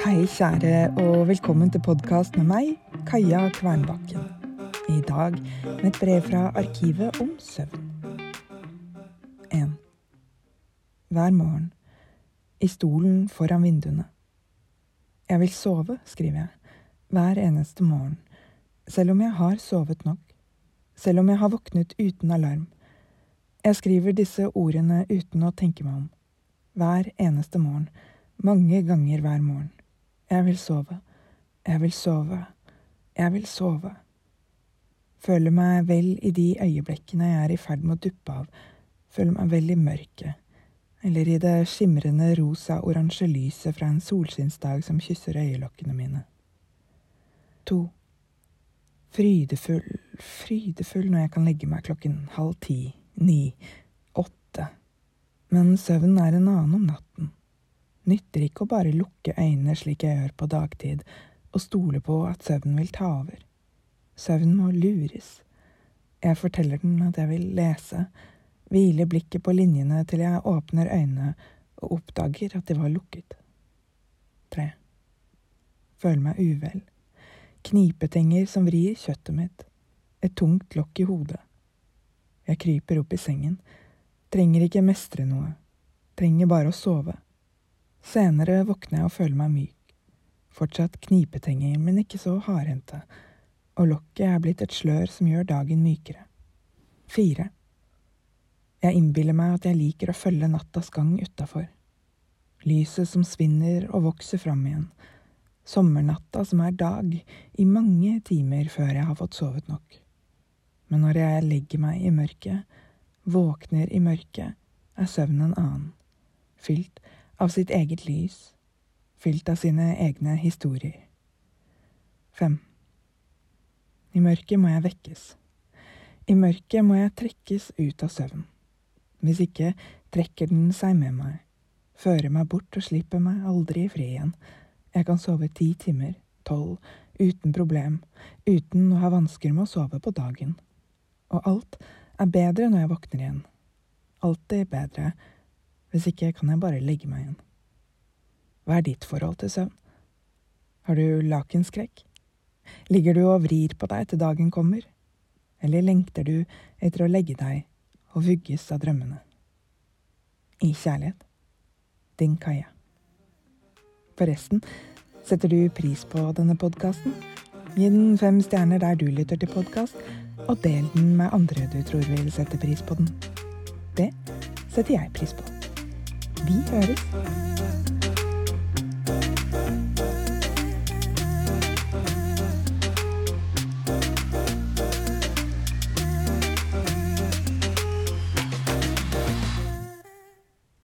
kjære, og velkommen til podkast med meg, Kaja Kvernbakken. I dag med et brev fra Arkivet om søvn. 1. Hver morgen. I stolen foran vinduene. Jeg vil sove, skriver jeg. Hver eneste morgen. Selv om jeg har sovet nok. Selv om jeg har våknet uten alarm. Jeg skriver disse ordene uten å tenke meg om. Hver eneste morgen. Mange ganger hver morgen. Jeg vil sove. Jeg vil sove. Jeg vil sove. Føler meg vel i de øyeblikkene jeg er i ferd med å duppe av. Føler meg vel i mørket. Eller i det skimrende rosa-oransje lyset fra en solskinnsdag som kysser øyelokkene mine. To. Frydefull, frydefull når jeg kan legge meg klokken halv ti, ni, åtte. Men søvnen er en annen om natten nytter ikke å bare lukke øynene slik jeg gjør på dagtid, og stole på at søvnen vil ta over. Søvn må lures. Jeg forteller den at jeg vil lese, hviler blikket på linjene til jeg åpner øynene og oppdager at de var lukket. Tre. Føler meg uvel. Knipetenger som vrir kjøttet mitt. Et tungt lokk i hodet. Jeg kryper opp i sengen. Trenger ikke mestre noe. Trenger bare å sove. Senere våkner jeg og føler meg myk. Fortsatt knipetenger, men ikke så hardhendte. Og lokket er blitt et slør som gjør dagen mykere. Fire. Jeg innbiller meg at jeg liker å følge nattas gang utafor. Lyset som svinner og vokser fram igjen. Sommernatta som er dag, i mange timer før jeg har fått sovet nok. Men når jeg legger meg i mørket, våkner i mørket, er søvnen en annen, fylt av sitt eget lys, fylt av sine egne historier. Fem. I mørket må jeg vekkes. I mørket må jeg trekkes ut av søvn. Hvis ikke trekker den seg med meg, fører meg bort og slipper meg aldri i fri igjen. Jeg kan sove ti timer, tolv, uten problem, uten å ha vansker med å sove på dagen. Og alt er bedre når jeg våkner igjen. Alltid bedre hvis ikke kan jeg bare legge meg igjen. Hva er ditt forhold til søvn? Har du lakenskrekk? Ligger du og vrir på deg til dagen kommer? Eller lengter du etter å legge deg og vugges av drømmene? I kjærlighet. Din Kaja. Forresten, setter du pris på denne podkasten? Gi den fem stjerner der du lytter til podkast, og del den med andre du tror vil sette pris på den. Det setter jeg pris på. Beers.